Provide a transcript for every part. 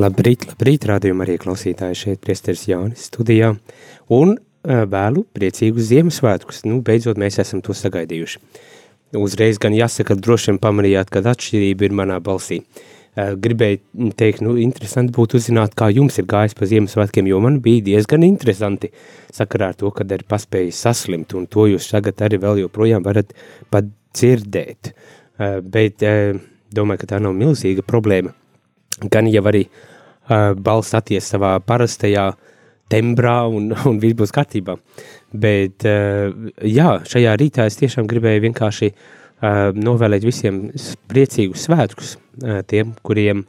Labrīt, labrīt, rādījumā arī klausītāji šeit priesteris Jānis studijā un uh, vēlu priecīgus Ziemassvētkus. Nu, beidzot mēs esam to sagaidījuši. Uzreiz gan jāsaka, droši vien pamanījāt, kad atšķirība ir manā balsī. Uh, gribēju teikt, nu, interesanti būtu uzzināt, kā jums ir gājis pa Ziemassvētkiem, jo man bija diezgan interesanti sakarā ar to, kad ir paspējis saslimt, un to jūs tagad arī vēl joprojām varat pat dzirdēt. Uh, bet domāju, ka tā nav milzīga problēma. Gan jau arī balss atties savā parastajā tembrā un, un viss būs kārtībā. Bet, uh, jā, šajā rītā es tiešām gribēju vienkārši uh, novēlēt visiem priecīgus svētkus, tiem, kuriem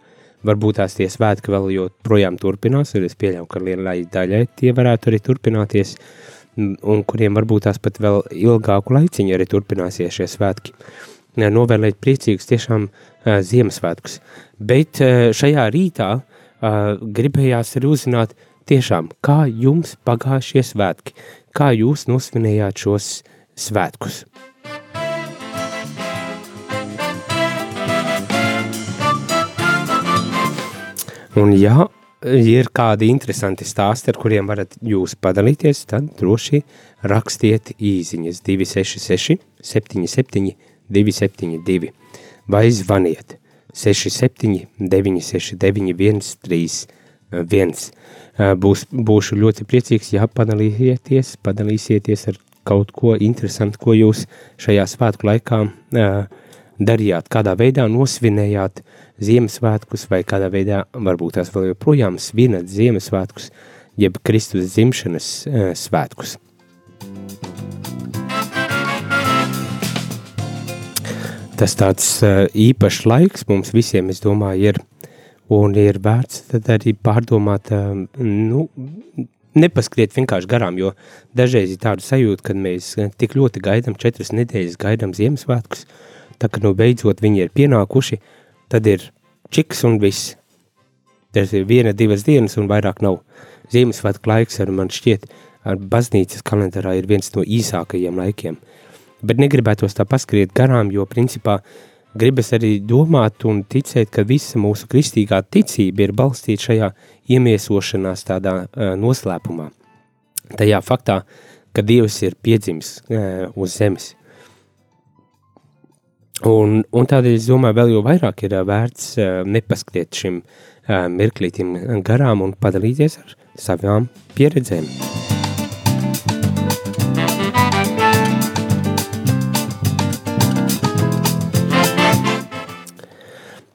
varbūt tās tie svētki vēl joprojām turpinās, un es pieļauju, ka lielai daļai tie varētu arī turpināties, un kuriem varbūt tās pat vēl ilgāku laiciņu arī turpināsies šie svētki. Novēlēt priecīgus tiešām Ziemassvētkus. Bet šajā rītā uh, gribējās arī uzzināt, tiešām, kā jums pagāja šie svētki, kā jūs nosvinējāt šos svētkus. Un ja ir kādi interesanti stāsti, ar kuriem varat jūs padalīties, tad droši rakstiet īziņas 266 77 272 vai zvaniet 67 969 131. Būs, būšu ļoti priecīgs, ja padalīsieties, padalīsieties ar kaut ko interesantu, ko jūs šajā svētku laikā darījāt, kādā veidā nosvinējāt Ziemassvētkus, vai kādā veidā varbūt tās vēl joprojām svinat Ziemassvētkus, jeb Kristus dzimšanas svētkus. Tas tāds īpašs laiks mums visiem, es domāju, ir, un ir vērts tad arī pārdomāt, nu, nepaskriet vienkārši garām, jo dažreiz ir tāda sajūta, kad mēs tik ļoti gaidām četras nedēļas, gaidām Ziemassvētkus, tā ka nu beidzot viņi ir pienākuši, tad ir čiks un viss. Tas ir viena, divas dienas un vairāk nav. Ziemassvētku laiks ar man šķiet, ar baznīcas kalendārā ir viens no īsākajiem laikiem. Bet negribētos tā paskriet garām, jo principā gribas arī domāt un ticēt, ka visa mūsu kristīgā ticība ir balstīta šajā iemiesošanās tādā uh, noslēpumā. Tajā faktā, ka Dievs ir piedzimis uh, uz zemes. Un, un tādēļ es domāju, vēl jau vairāk ir uh, vērts uh, nepaskriet šim uh, mirklītim garām un padalīties ar savām pieredzēm.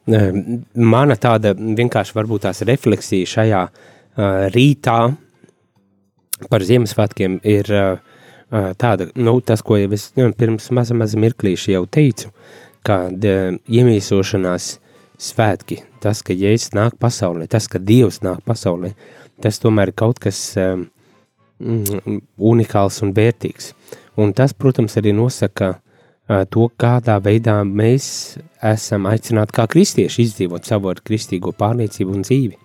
Mana tāda vienkārši varbūt tās refleksija šajā uh, rītā par Ziemassvētkiem ir uh, tāda, nu, tas, ko jau es nu, pirms maza, maza mirklīši jau teicu, uh, iemīsošanās svētki, tas, ka Jēzus nāk pasaulē, tas, ka Dievs nāk pasaulē, tas tomēr ir kaut kas um, unikāls un vērtīgs. Un tas, protams, arī nosaka to, kādā veidā mēs esam aicināti kā kristieši izdzīvot savu kristīgo pārliecību un dzīvi.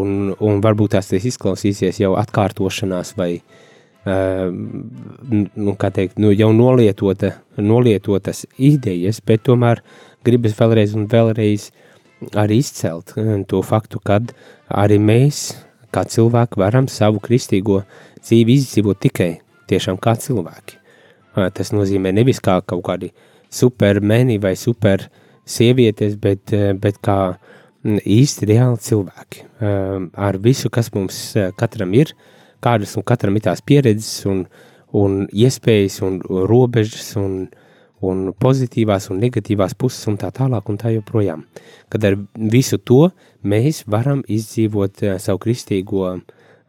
Un, un varbūt tās izklausīsies jau atkārtošanās vai, uh, nu, teikt, nu, jau nolietota, nolietotas idejas, bet tomēr gribas vēlreiz un vēlreiz arī izcelt to faktu, kad arī mēs, kā cilvēki, varam savu kristīgo dzīvi izdzīvot tikai tiešām kā cilvēki. Tas nozīmē nevis kā kaut kādi supermeni vai super sievietes, bet, bet kā īsti reāli cilvēki. Ar visu, kas mums katram ir, kādas un katram ir tās pieredzes un, un iespējas un robežas un, un pozitīvās un negatīvās puses un tā tālāk un tā joprojām. Kad ar visu to mēs varam izdzīvot uh, savu kristīgo uh,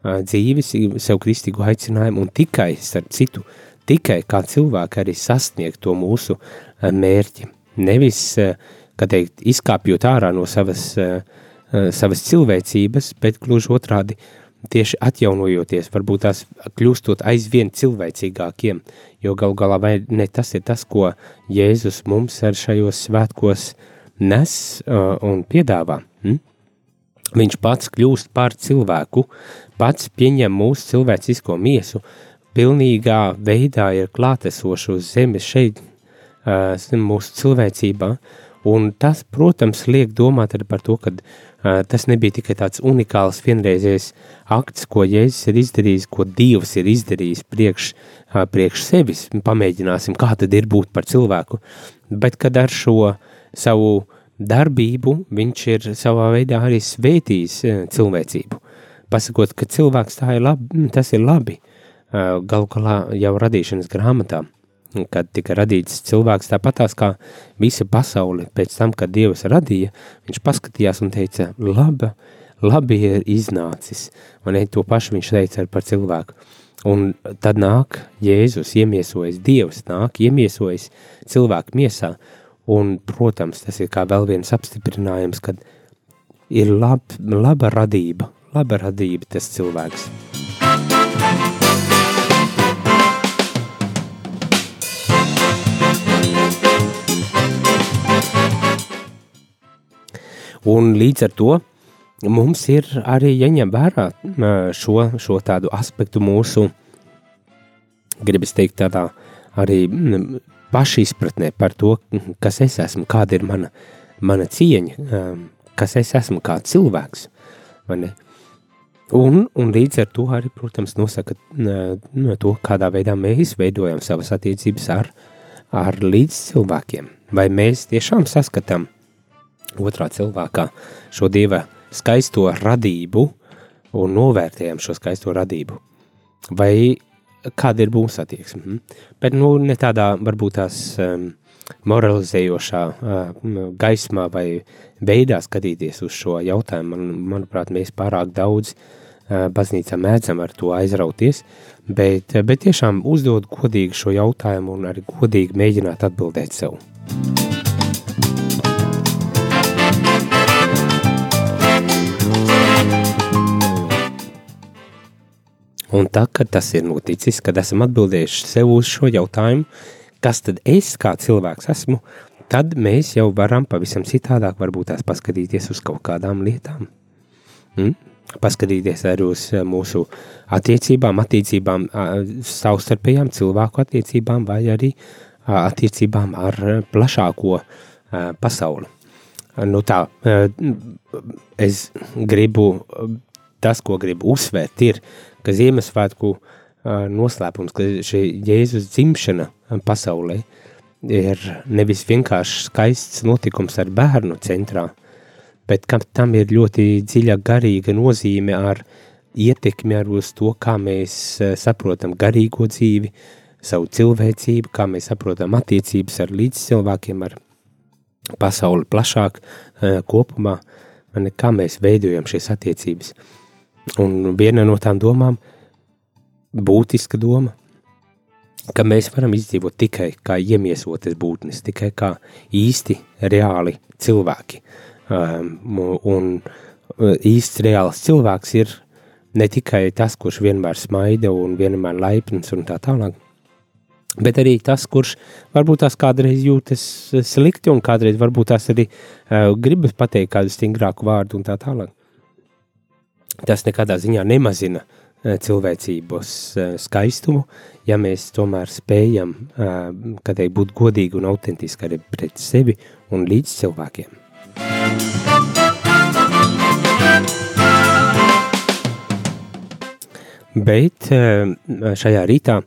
dzīvi, savu kristīgo aicinājumu un tikai, starp citu, tikai kā cilvēki arī sasniegt to mūsu uh, mērķi. Nevis, uh, kā teikt, izkāpjot ārā no savas, uh, savas cilvēcības, bet gluži otrādi tieši atjaunojoties, varbūt tās kļūstot aizvien cilvēcīgākiem, jo gal galā vai ne tas ir tas, ko Jēzus mums ar šajos svētkos nes uh, un piedāvā. Hm? Viņš pats kļūst par cilvēku, pats pieņem mūsu cilvēcisko miesu, pilnīgā veidā ir klātesošs uz zemes šeit, uh, mūsu cilvēcībā, un tas, protams, liek domāt arī par to, ka tas nebija tikai tāds unikāls vienreizējs akts, ko Jēzus ir izdarījis, ko Dievs ir izdarījis priekš, priekš sevis. Pamēģināsim, kā tad ir būt par cilvēku. Bet kad ar šo savu darbību viņš ir savā veidā arī svētījis cilvēcību. Pasakot, ka cilvēks tā ir labi, tas ir labi. Galu galā jau radīšanas grāmatā kad tika radīts cilvēks tāpatās kā visa pasaule pēc tam, kad Dievs radīja, viņš paskatījās un teica, laba, labi ir iznācis, un to pašu viņš teica par cilvēku. Un tad nāk Jēzus, iemiesojas Dievs, nāk iemiesojas cilvēku miesā, un, protams, tas ir kā vēl viens apstiprinājums, kad ir lab, laba radība, laba radība tas cilvēks. Un līdz ar to mums ir arī jāņem vērā šo, šo tādu aspektu mūsu, gribas teikt, tādā arī pašizpratnē par to, kas es esmu, kāda ir mana, mana cieņa, kas es esmu kā cilvēks. Un, un līdz ar to arī, protams, nosaka no to, kādā veidā mēs veidojam savas attiecības ar, ar līdz cilvēkiem. Vai mēs tiešām saskatām otrā cilvēkā šo dieva skaisto radību un novērtējam šo skaisto radību. Vai kāda ir mūsu attieksme? Mhm. Bet nu, ne tādā varbūt tās um, moralizējošā uh, gaismā vai veidā skatīties uz šo jautājumu. Man, manuprāt, mēs pārāk daudz uh, baznīcā mēdzam ar to aizrauties, bet, bet tiešām uzdot godīgi šo jautājumu un arī godīgi mēģināt atbildēt sev. Un tā, kad tas ir noticis, kad esam atbildējuši sev uz šo jautājumu, kas tad es kā cilvēks esmu, tad mēs jau varam pavisam citādāk varbūt tās paskatīties uz kaut kādām lietām. Mm? Paskatīties arī uz eh, mūsu attiecībām, attiecībām, savstarpējām cilvēku attiecībām vai arī attiecībām ar plašāko pasauli. Nu tā, es gribu, tas, ko gribu uzsvērt, ir, ka Ziemassvētku noslēpums, ka šī Jēzus dzimšana pasaulē ir nevis vienkārši skaists notikums ar bērnu centrā, bet tam ir ļoti dziļa garīga nozīme ar ietekmi ar uz to, kā mēs saprotam garīgo dzīvi, savu cilvēcību, kā mēs saprotam attiecības ar līdzcilvēkiem, ar pasauli plašāk kopumā, kā mēs veidojam šīs attiecības. Un viena no tām domām, būtiska doma, ka mēs varam izdzīvot tikai kā iemiesotas būtnes, tikai kā īsti reāli cilvēki. Um, un uh, īsts reāls cilvēks ir ne tikai tas, kurš vienmēr smaida un vienmēr laipns un tā tālāk, bet arī tas, kurš varbūt tās kādreiz jūtas slikti un kādreiz varbūt tās arī uh, gribas pateikt kādu stingrāku vārdu un tā tālāk tas nekādā ziņā nemazina eh, cilvēcības eh, skaistumu, ja mēs tomēr spējam eh, teikt, būt godīgi un autentiski arī pret sevi un līdz cilvēkiem. Bet šajā rītā,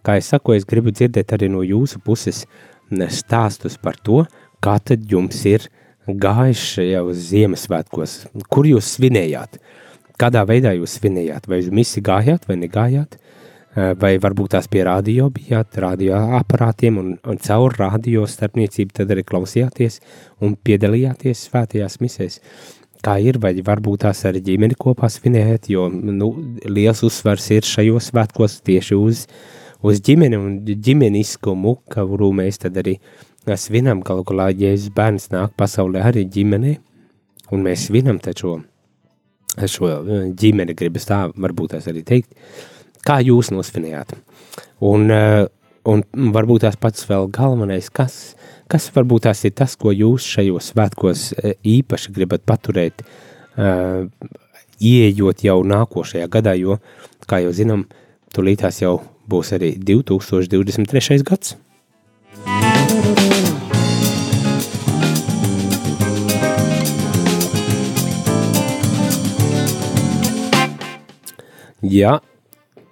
kā es saku, es gribu dzirdēt arī no jūsu puses stāstus par to, kā tad jums ir gājis jau Ziemassvētkos, kur jūs svinējāt. Uh, kādā veidā jūs svinējāt, vai uz misi gājāt vai negājāt, vai varbūt tās pie radio bijāt, radio aparātiem un, un caur radio starpniecību tad arī klausījāties un piedalījāties svētajās misēs. Kā ir, vai varbūt tās arī ģimeni kopā svinējat, jo nu, liels uzsvars ir šajos svētkos tieši uz, uz ģimeni un ģimeniskumu, kuru mēs tad arī svinam, galu galā Jēzus bērns nāk pasaulē arī ģimenei, un mēs svinam taču šo ģimeni, gribas tā varbūt tās arī teikt, Kā jūs nosvinējāt? Un, eh, un varbūt tās pats vēl galvenais, kas, kas varbūt tās ir tas, ko jūs šajos svētkos eh, īpaši gribat paturēt, uh, ieejot jau nākošajā gadā, jo, kā jau zinām, tulītās jau būs arī 2023. gads. Ja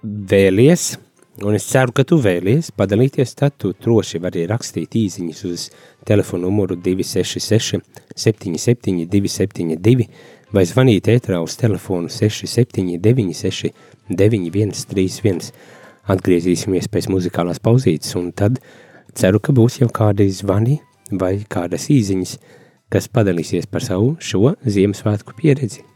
vēlies, un es ceru, ka tu vēlies padalīties, tad tu droši vari rakstīt īziņas uz telefonu numuru 266 77 272 vai zvanīt ētrā uz telefonu 679 9131. Atgriezīsimies pēc muzikālās pauzītes, un tad ceru, ka būs jau kādi zvani vai kādas īziņas, kas padalīsies par savu šo Ziemassvētku pieredzi.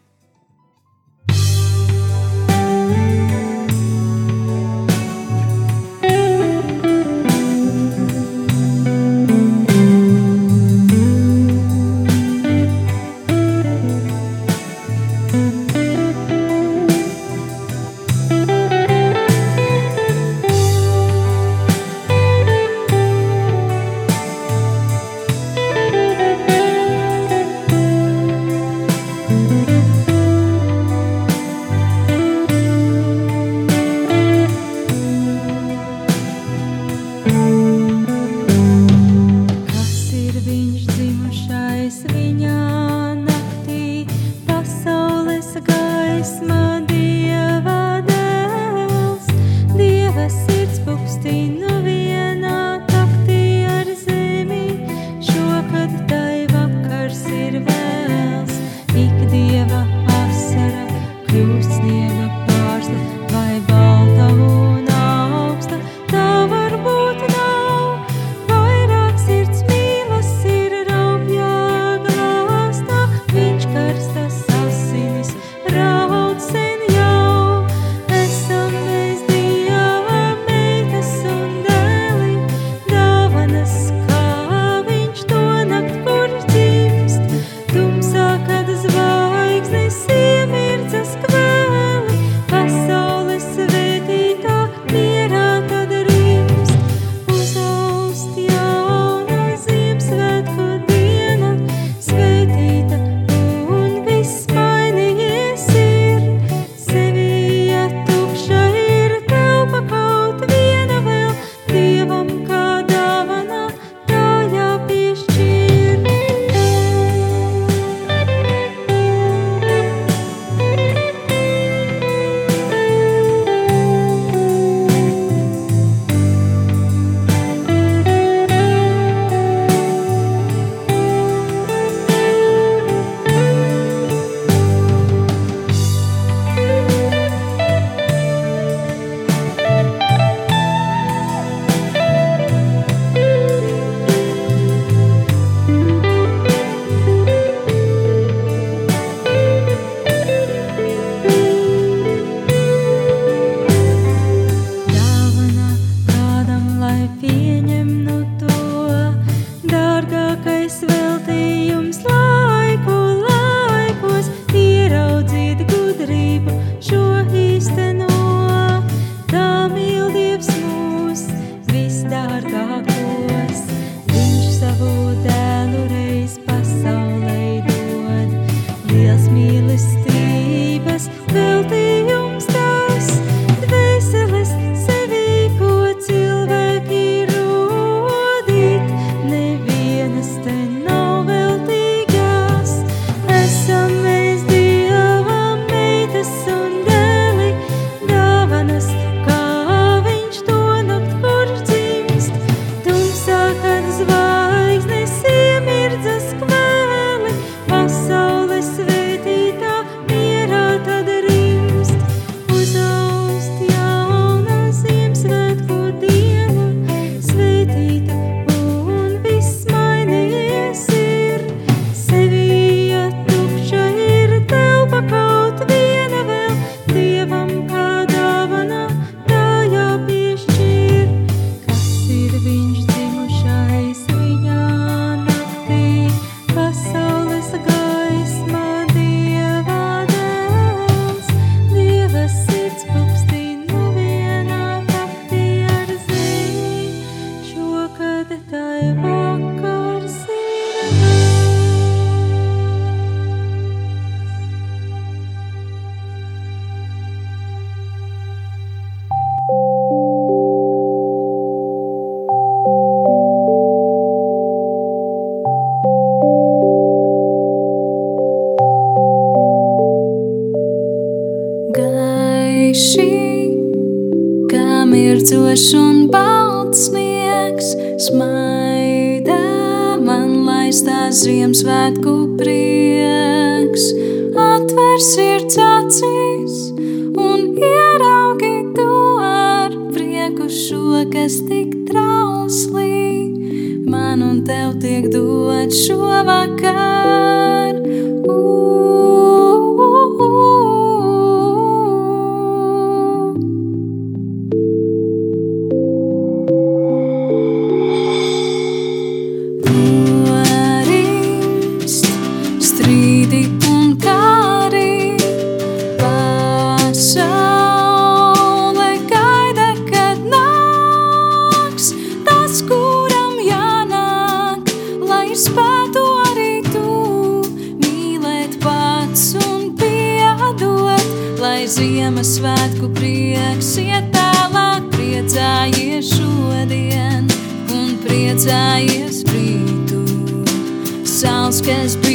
Un balts sniegs, smaida man laistās Ziemassvētku prieks. Atver sirds acīs un ieraugi to ar prieku šo, kas tik trauslī man un tev tiek dot šovakar. just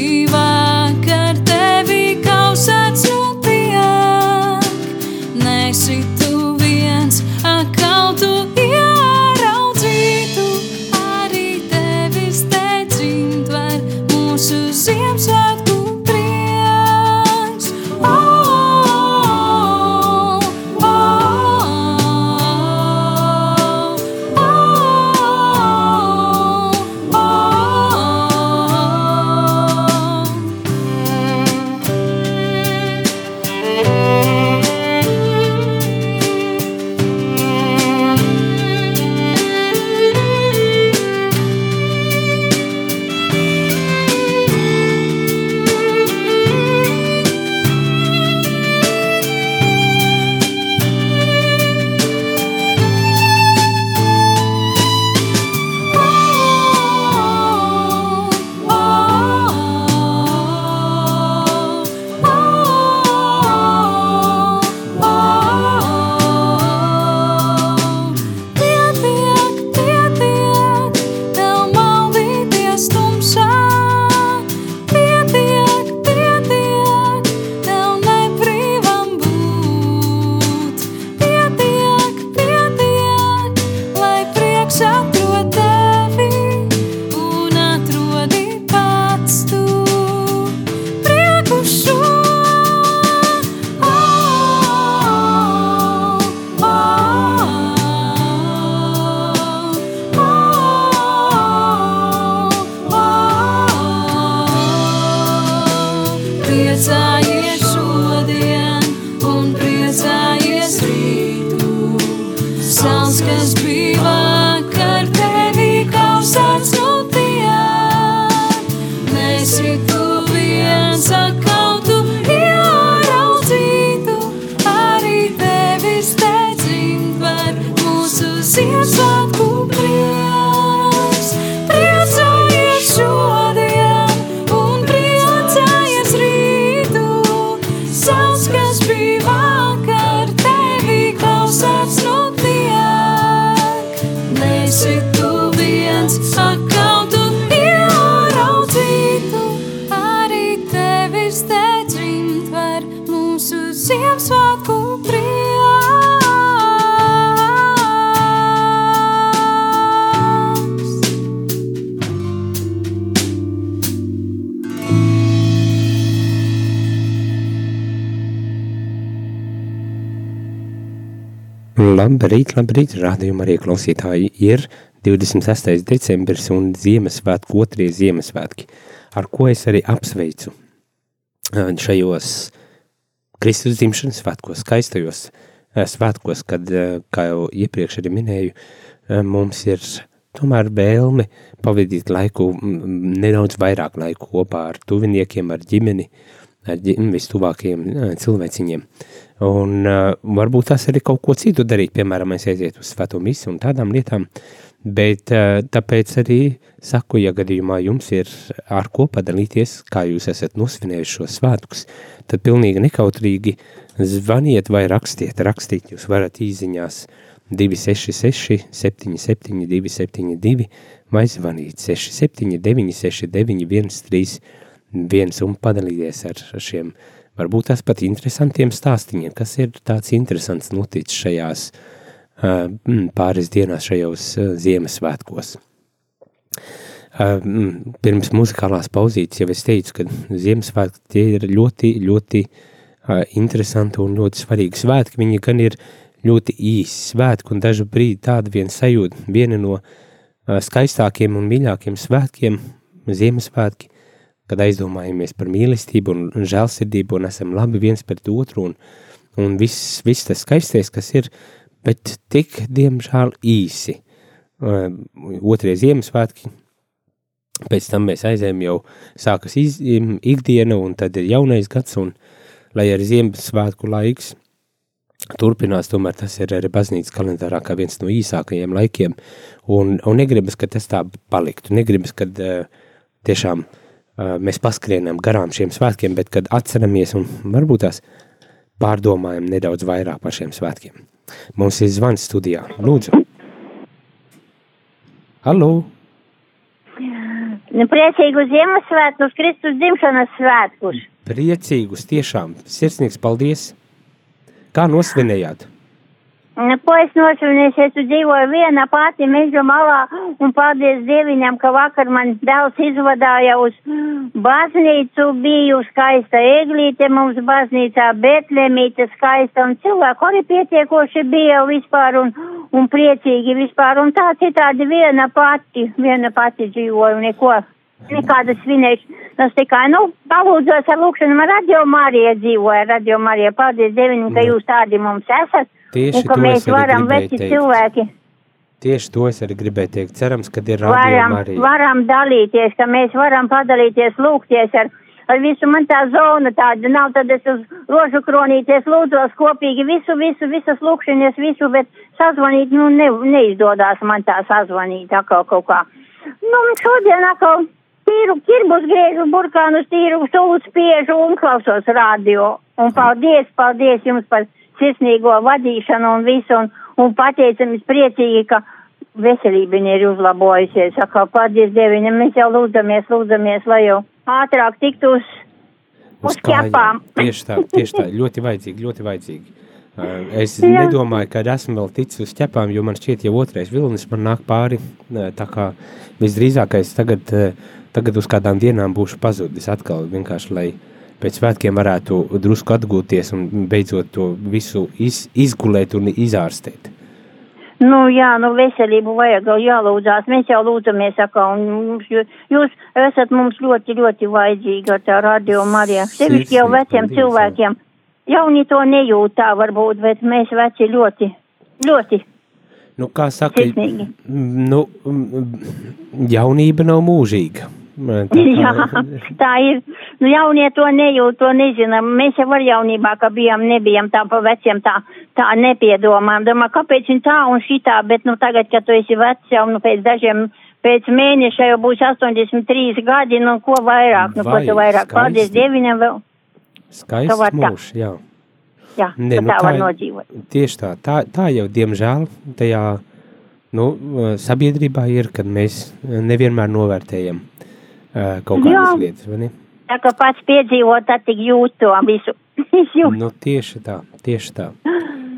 mūsu Ziemassvētku prieks. Labrīt, labrīt, rādījuma arī klausītāji ir 26. decembris un Ziemassvētku otrie Ziemassvētki, ar ko es arī apsveicu ā, šajos Kristus dzimšanas svētkos, skaistajos ā, svētkos, kad, ā, kā jau iepriekš arī minēju, ā, mums ir tomēr vēlme pavadīt laiku, nedaudz vairāk laiku kopā ar tuviniekiem, ar ģimeni, ar ģim, vistuvākajiem cilvēciņiem. Un uh, varbūt tas arī kaut ko citu darīt, piemēram, aiziet uz svēto misi un tādām lietām, bet uh, tāpēc arī saku, ja gadījumā jums ir ar ko padalīties, kā jūs esat nosvinējuši šos svētkus, tad pilnīgi nekautrīgi zvaniet vai rakstiet, rakstīt jūs varat īziņās 266 77 272 vai zvanīt 679 69 131 un padalīties ar šiem varbūt tās pat interesantiem stāstiņiem, kas ir tāds interesants noticis šajās uh, pāris dienās šajos uh, Ziemassvētkos. Uh, pirms muzikālās pauzītes jau es teicu, ka Ziemassvētki tie ir ļoti, ļoti uh, interesanti un ļoti svarīgi svētki. Viņi gan ir ļoti īsi svētki un dažu brīdi tāda viena sajūta, viena no uh, skaistākiem un mīļākiem svētkiem, Ziemassvētki, kad aizdomājamies par mīlestību un, žēlsirdību un esam labi viens pret otru un, un viss, viss tas skaistais, kas ir, bet tik, diemžēl, īsi. Uh, otrie Ziemassvētki, pēc tam mēs aizējām jau sākas iz, ikdiena un tad ir jaunais gads un lai arī Ziemassvētku laiks turpinās, tomēr tas ir arī baznīcas kalendārā kā viens no īsākajiem laikiem. Un, un negribas, ka tas tā paliktu, negribas, kad uh, tiešām uh, mēs paskrienam garām šiem svētkiem, bet kad atceramies un varbūt tās pārdomājam nedaudz vairāk par šiem svētkiem. Mums ir zvans studijā. Lūdzu. Halo! Nu, priecīgu Ziemassvētkus, Kristus dzimšanas svētkus. Priecīgus tiešām. Sirsnīgs paldies. Kā nosvinējāt? Ko es nosvinēju, es dzīvoju viena pati meža malā un paldies Dieviņam, ka vakar man dēls izvadāja uz baznīcu, biju skaista eglīte mums baznīcā, betlemīte skaista un cilvēku arī pietiekoši bija vispār un, un priecīgi vispār un tā citādi viena pati, viena pati dzīvoju, neko, nekādas svinēšanas. Tikai, nu, palūdzos ar lūkšanu, man radio Marija dzīvoja, radio Marija, paldies Dieviņam, ka jūs tādi mums esat. Tieši un ka mēs varam veci teikt. cilvēki. Tieši to es arī gribēju teikt. Cerams, ka ir Varam, arī. varam dalīties, ka mēs varam padalīties, lūgties ar, ar visu. Man tā zona tāda nav, tad es uz rožu kronīties lūdzos kopīgi visu, visu, visas lūkšanas, visu, bet sazvanīt, nu, ne, neizdodās man tā sazvanīt atkal kaut kā. Nu, šodien atkal tīru kirbus griežu burkānus, tīru stūlu spiežu un klausos radio. Un paldies, paldies jums par sirsnīgo vadīšanu un visu, un, un pateicamies priecīgi, ka veselība ir uzlabojusies. Saka, paldies Dieviņam, mēs jau lūdzamies, lūdzamies, lai jau ātrāk tiktu uz, uz ķepām. Tieši tā, tieši tā, ļoti vajadzīgi, ļoti vajadzīgi. Uh, Es Jā. nedomāju, ka esmu vēl ticis uz ķepām, jo man šķiet, jau otrais vilnis man nāk pāri. uh, Tā kā visdrīzākais tagad, uh, tagad uz kādām dienām būšu pazudis atkal vienkārši, lai pēc svētkiem varētu drusku atgūties un beidzot to visu iz, izgulēt un izārstēt. Nu, jā, nu, veselību vajag jau jālūdzās. Mēs jau lūdzamies, saka, un mums, jū- jūs esat mums ļoti, ļoti vajadzīgi ar tā radio Marija. Sevišķi jau veciem paldies, cilvēkiem. Jauni to nejūt tā varbūt, bet mēs veci ļoti, ļoti Nu, kā saka, sirsnīgi. m, nu, jaunība nav mūžīga. Jā, tā ir. Nu, jaunie to nejūt, to nezinām. Mēs jau ar jaunībā, ka bijām, nebijām tā pa veciem, tā, tā nepiedomām. Domā, kāpēc viņi tā un šitā, bet nu tagad, kad tu esi vecs jau, nu pēc dažiem, pēc mēneša jau būs 83 gadi, nu ko vairāk, nu ko Vai, tu vairāk. skaisti. Paldies Dieviņam vēl. skaists var mūžs, jā. Jā, Ne, ka nu tā var tā- nodzīvot. Tieši tā, tā, tā jau, diemžēl, tajā nu, sabiedrībā ir, kad mēs nevienmēr novērtējam uh, kaut kādas Jā. lietas, vai ne? Tā kā pats piedzīvot, tad tik jūt to visu. Jūt. Nu, tieši tā, tieši tā.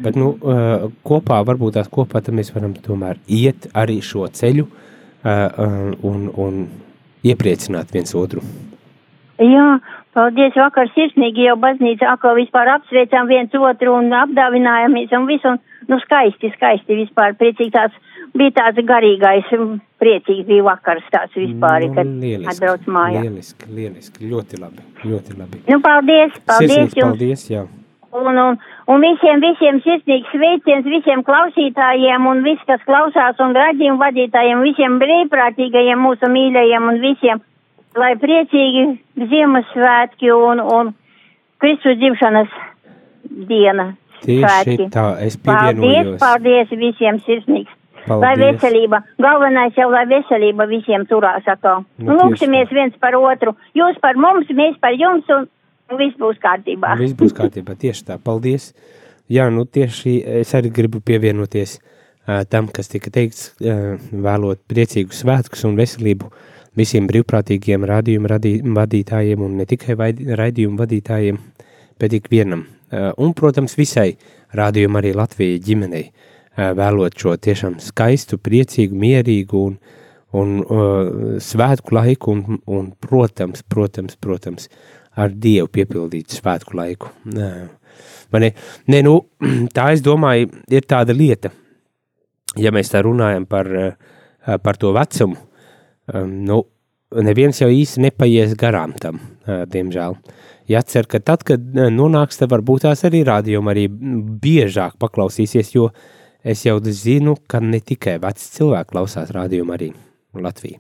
Bet, nu, uh, kopā, varbūt tās kopā, tad mēs varam tomēr iet arī šo ceļu uh, un, un iepriecināt viens otru. Jā, paldies vakar sirsnīgi jau baznīcā, atkal vispār apsveicām viens otru un apdāvinājāmies un visu, un, nu, skaisti, skaisti vispār, priecīgi tāds, bija tāds garīgais, mm, priecīgi bija vakars tāds vispār, kad Nu, lieliski, atbrauc mājā. lieliski, lieliski, ļoti labi, ļoti labi. Nu, paldies, paldies Sirsnīgs jums. paldies, jā. Un, un, un visiem, visiem sirsnīgs sveiciens, visiem klausītājiem un viss, kas klausās un raidījumu vadītājiem, visiem brīvprātīgajiem mūsu mīļajiem un visiem, lai priecīgi Ziemassvētki un, un Kristus dzimšanas diena. Tieši svētki. tā, es Paldies, pievienojos. paldies visiem sirsnīgs. Lai Paldies. veselība, galvenais jau, lai veselība visiem turās atkal. Nu, Lūksimies viens par otru. Jūs par mums, mēs par jums un, viss būs kārtībā. Viss būs kārtībā, tieši tā. Paldies. Jā, nu tieši es arī gribu pievienoties uh, tam, kas tika teikts, uh, vēlot priecīgus svētkus un veselību visiem brīvprātīgiem radījumu radī, vadītājiem un ne tikai raidījumu vadītājiem, bet ikvienam. Un, protams, visai rādījuma arī Latvijai ģimenei vēlot šo tiešām skaistu, priecīgu, mierīgu un, un uh, svētku laiku un, un, protams, protams, protams, ar Dievu piepildītu svētku laiku. Nē, nē, nu, tā es domāju, ir tāda lieta, ja mēs tā runājam par, par to vecumu, nu, neviens jau īsti nepaies garām tam, diemžēl. Jācer, ka tad, kad nonāks, tad varbūt tās arī rādījumi arī biežāk paklausīsies, jo es jau zinu, ka ne tikai veci cilvēki klausās rādījumu arī Latviju.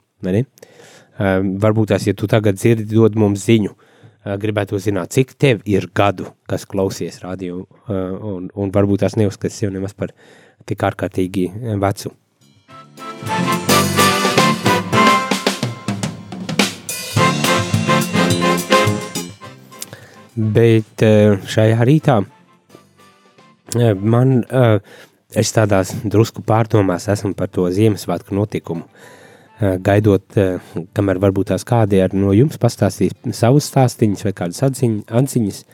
Varbūt tās, ja tu tagad dzirdi, dod mums ziņu, uh, gribētu zināt, cik tev ir gadu, kas klausies radio, eh, un, un varbūt tās neuzskatās sev nemaz par tik ārkārtīgi vecu. Bet šajā rītā man, es tādās drusku pārdomās esmu par to Ziemassvētku notikumu. Eh, gaidot, eh, kamēr varbūt tās kādi no jums pastāstīs savus stāstīņus vai kādas atziņ, atziņas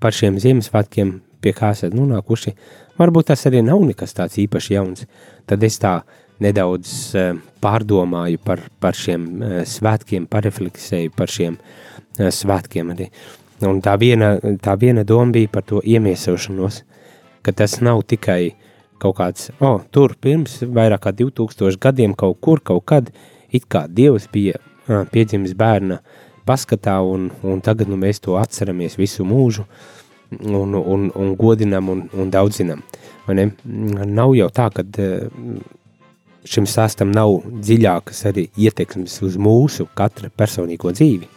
par šiem Ziemassvētkiem, pie kā esat nonākuši. Varbūt tas arī nav nekas tāds īpaši jauns. Tad es tā nedaudz eh, pārdomāju par, par šiem svētkiem, parefleksēju par šiem svētkiem arī. Un tā viena, tā viena doma bija par to iemiesošanos, ka tas nav tikai uh, kaut kāds, oh, tur pirms vairāk kā 2000 gadiem kaut kur, kaut kad, it kā Dievs bija uh, piedzimis bērna paskatā, un, un tagad nu, mēs to atceramies visu mūžu, un, un, un godinam un, un daudzinam. Nav jau tā, ka uh, šim stāstam nav dziļākas arī ietekmes uz mūsu katra personīgo dzīvi.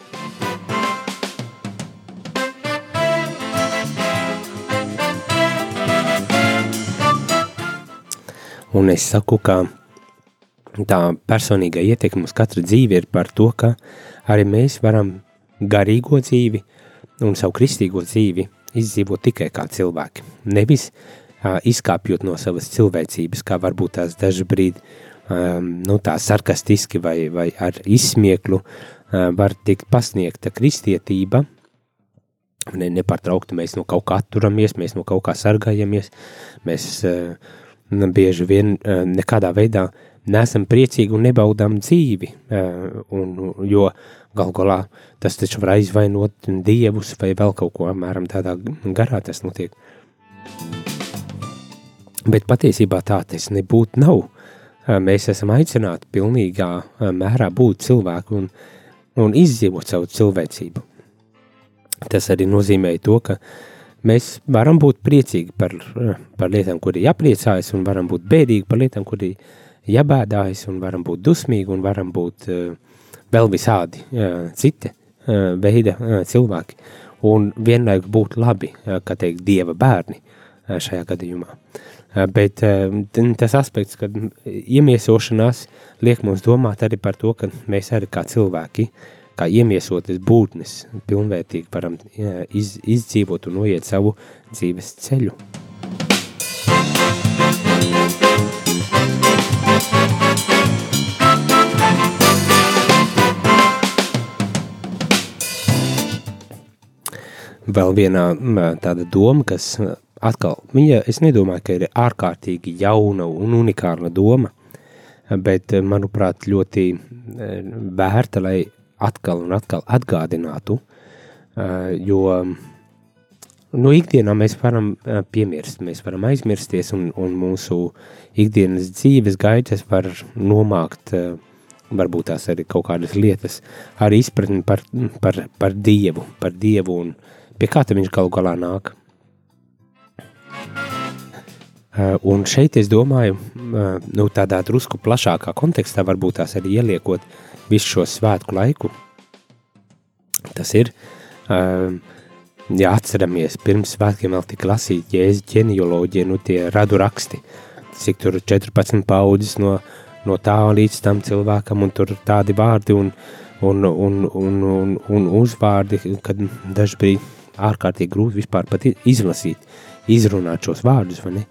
Un es saku, ka tā personīgā ietekme uz katru dzīvi ir par to, ka arī mēs varam garīgo dzīvi un savu kristīgo dzīvi izdzīvot tikai kā cilvēki. Nevis uh, izkāpjot no savas cilvēcības, kā varbūt tās daži brīdi um, nu, tā sarkastiski vai, vai ar izsmieklu uh, var tikt pasniegta kristietība, ne, nepārtraukti mēs no kaut kā atturamies, mēs no kaut kā sargājamies, mēs uh, bieži vien eh, nekādā veidā nesam priecīgi un nebaudām dzīvi, eh, un, jo gal galā tas taču var aizvainot dievus vai vēl kaut ko apmēram tādā garā tas notiek. Bet patiesībā tā tas nebūtu nav. Eh, mēs esam aicināti pilnīgā mērā būt cilvēku un, un izdzīvot savu cilvēcību. Tas arī nozīmē to, ka uh, mēs varam būt priecīgi par, par lietām, kur ir jāpriecājas, un varam būt bēdīgi par lietām, kur ir jābēdājas, un varam būt dusmīgi, un varam būt uh, vēl visādi uh, citi uh, veida cilvēki. Un vienlaikus būt labi, kā teikt, dieva bērni šajā gadījumā. Bet tas aspekts, kad iemiesošanās liek mums domāt arī par to, ka mēs arī kā cilvēki uh, kā iemiesotas būtnes, pilnvērtīgi varam iz, izdzīvot un noiet savu dzīves ceļu. Vēl viena tāda doma, kas atkal, viņa, es nedomāju, ka ir ārkārtīgi jauna un unikāla doma, bet, manuprāt, ļoti vērta, lai atkal un atkal atgādinātu, jo nu, ikdienā mēs varam piemirst, mēs varam aizmirsties, un, un mūsu ikdienas dzīves gaitas var nomākt varbūt tās arī kaut kādas lietas, arī izpratni par, par, par Dievu, par Dievu un pie kā viņš galu galā nāk. Un šeit es domāju, nu, tādā drusku plašākā kontekstā, varbūt tās arī ieliekot visu šo svētku laiku. Tas ir, ja atceramies, pirms svētkiem vēl tika lasīti jēzus ģenealoģija, nu tie radu raksti, cik tur 14 paudzes no, no tā līdz tam cilvēkam, un tur tādi vārdi un, un, un, un, un, un uzvārdi, kad dažbrīd ārkārtīgi grūti vispār pat izlasīt, izrunāt šos vārdus, vai ne?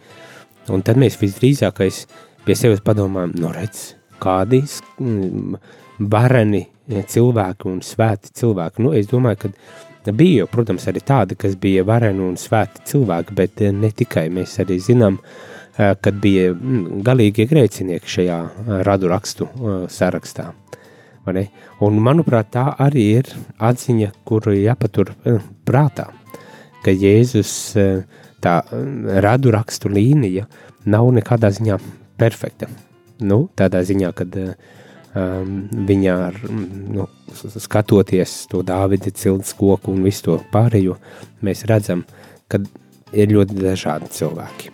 Un tad mēs visdrīzākais pie sevis padomājam, no redz, kādi vareni cilvēki un svēti cilvēki. Nu, es domāju, ka Bija, protams, arī tādi, kas bija vareni un svēti cilvēki, bet ne tikai mēs arī zinām, kad bija mm, galīgie grēcinieki šajā radu rakstu sarakstā. Un, manuprāt, tā arī ir atziņa, kuru jāpatur prātā, ka Jēzus tā radu rakstu līnija nav nekādā ziņā perfekta. Nu, tādā ziņā, kad uh, um, viņa ar, nu, skatoties to Dāvida cilts koku un visu to pārējo, mēs redzam, ka ir ļoti dažādi cilvēki.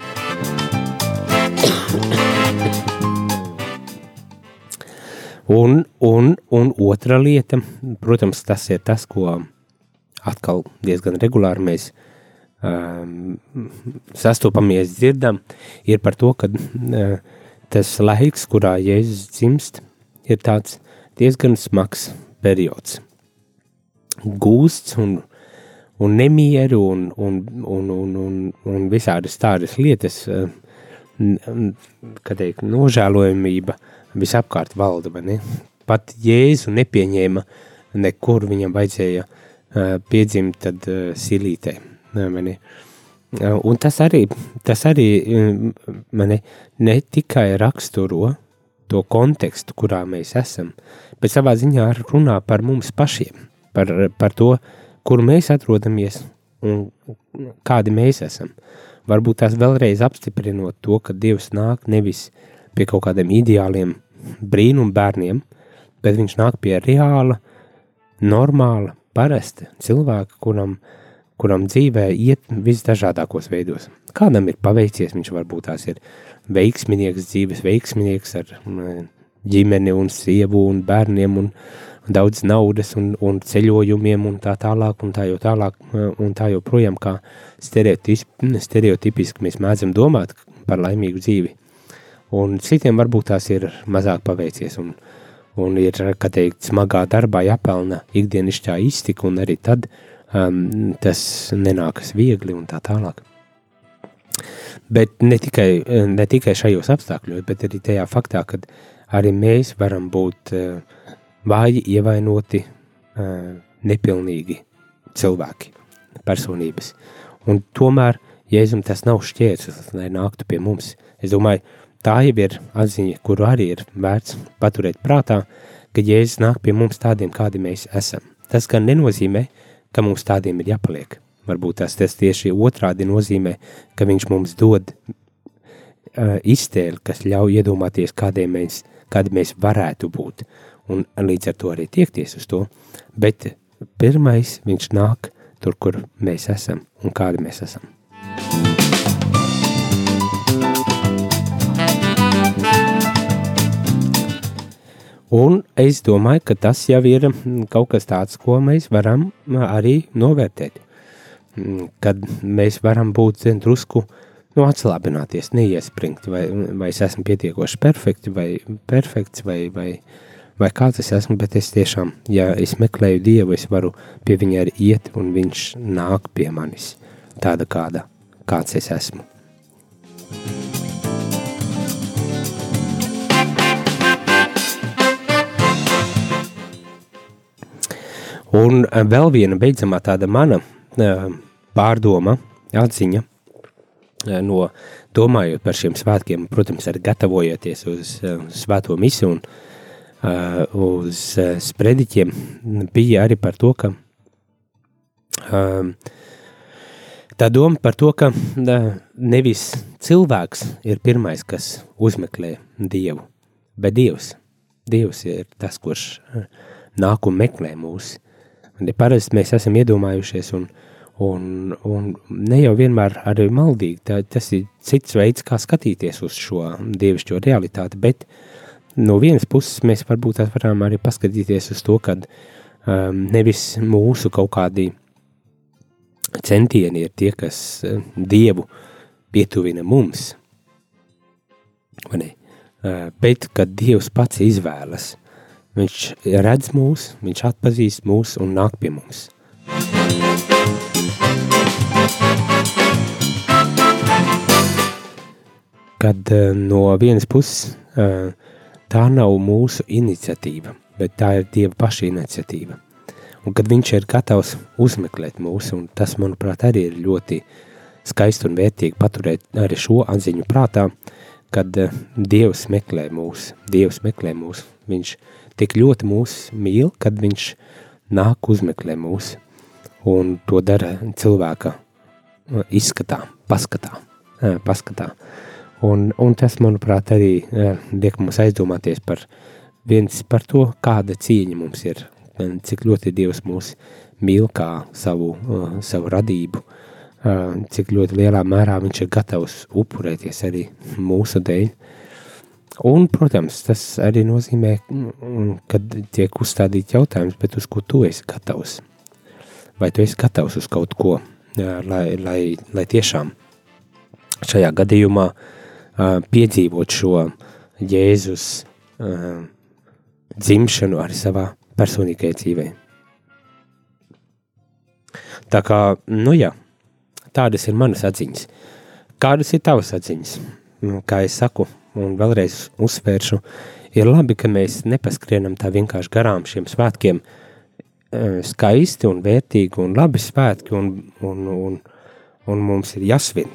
Un, un, un otra lieta, protams, tas ir tas, ko atkal diezgan regulāri mēs um, sastopamies, dzirdam, ir par to, ka uh, tas laiks, kurā Jēzus dzimst, ir tāds diezgan smags periods. Gūsts un, un nemieru un, un, un, un, un, un visādas tādas lietas, eh, kā teikt, nožēlojamība visapkārt valda, ne? Pat Jēzu nepieņēma nekur, viņam vajadzēja uh, piedzimt tad uh, silītē, ne? Uh, un tas arī, tas arī mani ne tikai raksturo to kontekstu, kurā mēs esam, bet savā ziņā runā par mums pašiem, par, par to, kur mēs atrodamies un kādi mēs esam. Varbūt tās vēlreiz apstiprinot to, ka Dievs nāk nevis pie kaut kādiem ideāliem brīnum bērniem, bet viņš nāk pie reāla, normāla, parasta cilvēka, kuram, kuram dzīvē iet visdažādākos veidos. Kādam ir paveicies, viņš varbūt tās ir veiksminieks, dzīves veiksminieks ar ģimeni un sievu un bērniem un daudz naudas un, un ceļojumiem un tā tālāk un tā jau tālāk un tā joprojām kā stereotipiski mēs mēdzam domāt par laimīgu dzīvi. Un citiem varbūt tās ir mazāk paveicies un, un ir, kā teikt, smagā darbā jāpelna ikdienišķā iztika un arī tad um, tas nenākas viegli un tā tālāk. Bet ne tikai, ne tikai šajos apstākļos, bet arī tajā faktā, ka arī mēs varam būt uh, vāji, ievainoti, uh, nepilnīgi cilvēki, personības. Un tomēr Jēzum tas nav šķērsis, lai nāktu pie mums. Es domāju, tā jau ir atziņa, kuru arī ir vērts paturēt prātā, ka Jēzus nāk pie mums tādiem, kādi mēs esam. Tas gan nenozīmē, ka mums tādiem ir jāpaliek. Varbūt tas, tas tieši otrādi nozīmē, ka viņš mums dod uh, iztēli, kas ļauj iedomāties, kādiem mēs, kādi mēs varētu būt, un līdz ar to arī tiekties uz to. Bet pirmais viņš nāk tur, kur mēs esam un kādi mēs esam. Un es domāju, ka tas jau ir kaut kas tāds, ko mēs varam arī novērtēt. Mm, kad mēs varam būt zin, drusku nu, atslābināties, neiespringt, vai, vai es esmu pietiekoši perfekti, vai perfekts, vai, vai, vai kāds es esmu, bet es tiešām, ja es meklēju Dievu, es varu pie viņa arī iet, un viņš nāk pie manis, tāda kāda, kāds es esmu. Un vēl viena beidzamā tāda mana uh, pārdoma, atziņa eh, no domājot par šiem svētkiem, protams, arī gatavojoties uz uh, svēto misiju un uh, uz sprediķiem, bija arī par to, ka tā doma par to, ka nevis cilvēks ir pirmais, kas uzmeklē Dievu, bet Dievs. Dievs ir tas, kurš nāk un meklē mūs. Parasti mēs esam iedomājušies un uh, Un, un ne jau vienmēr arī maldīgi, tā, tas ir cits veids, kā skatīties uz šo dievišķo realitāti, bet no vienas puses mēs varbūt varam arī paskatīties uz to, ka um, nevis mūsu kaut kādi centieni ir tie, kas uh, dievu pietuvina mums, uh, bet kad dievs pats izvēlas, viņš redz mūs, viņš atpazīst mūs un nāk pie mums. Kad uh, no vienas puses uh, tā nav mūsu iniciatīva, bet tā ir Dieva paša iniciatīva. un kad viņš ir gatavs uzmeklēt mūs, un tas, manuprāt, arī ir ļoti skaisti un vērtīgi paturēt arī šo atziņu prātā, kad uh, Dievs meklē mūs, Dievs meklē mūs, viņš tik ļoti mūs mīl, kad viņš nāk uzmeklē mūs, un to dara cilvēka izskatā, paskatā, paskatā. Un, un tas, manuprāt, arī liek mums aizdomāties par viens par to, kāda cieņa mums ir, cik ļoti Dievs mūs mīl kā savu, savu radību, cik ļoti lielā mērā viņš ir gatavs upurēties arī mūsu dēļ. Un, protams, tas arī nozīmē, kad tiek uzstādīts jautājums, bet uz ko tu esi gatavs? Vai tu esi gatavs uz kaut ko, lai, lai, lai tiešām šajā gadījumā uh, piedzīvot šo Jēzus uh, dzimšanu arī savā personīgajā dzīvē. Tā kā, nu jā, tādas ir manas atziņas. Kādas ir tavas atziņas? Nu, kā es saku, un vēlreiz uzsvēršu, ir labi, ka mēs nepaskrienam tā vienkārši garām šiem svētkiem, skaisti un vērtīgi un labi svētki, un, un, un, un mums ir jāsvin.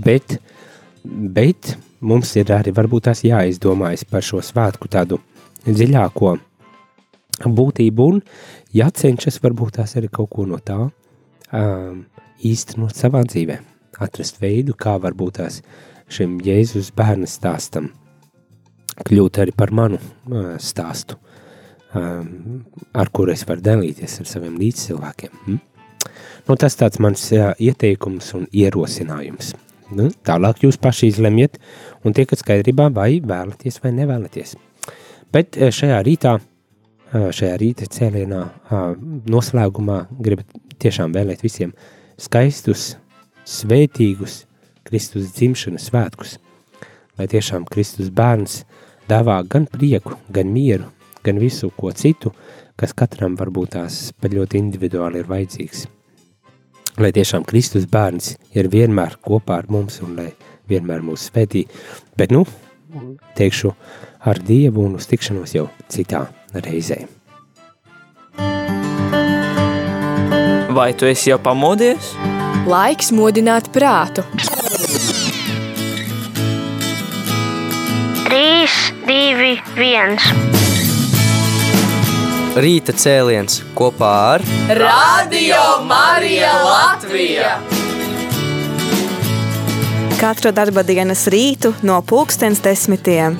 Bet, bet mums ir arī varbūt tās jāizdomājas par šo svētku tādu dziļāko būtību un jācenšas varbūt tās arī kaut ko no tā um, īstenot savā dzīvē. Atrast veidu, kā varbūt tās šim Jēzus bērna stāstam kļūt arī par manu stāstu, ar kuru es varu dalīties ar saviem līdzcilvēkiem. Hmm? Nu, tas tāds mans ieteikums un ierosinājums. Nu, tālāk jūs paši izlemjiet un tiekat skaidrībā, vai vēlaties vai nevēlaties. Bet šajā rītā, šajā rīta cēlienā noslēgumā gribu tiešām vēlēt visiem skaistus, svētīgus Kristus dzimšanas svētkus. Lai tiešām Kristus bērns dāvā gan prieku, gan mieru, gan visu ko citu, kas katram varbūt tās pat ļoti individuāli ir vajadzīgs lai tiešām Kristus bērns ir vienmēr kopā ar mums un lai vienmēr mūs svētī. Bet, nu, teikšu ar Dievu un uz tikšanos jau citā reizē. Vai tu esi jau pamodies? Laiks modināt prātu. 3, 2, 1. Rīta cēliens kopā ar Radio Marija Latvija! Katru darba dienas rītu no pulkstens desmitiem.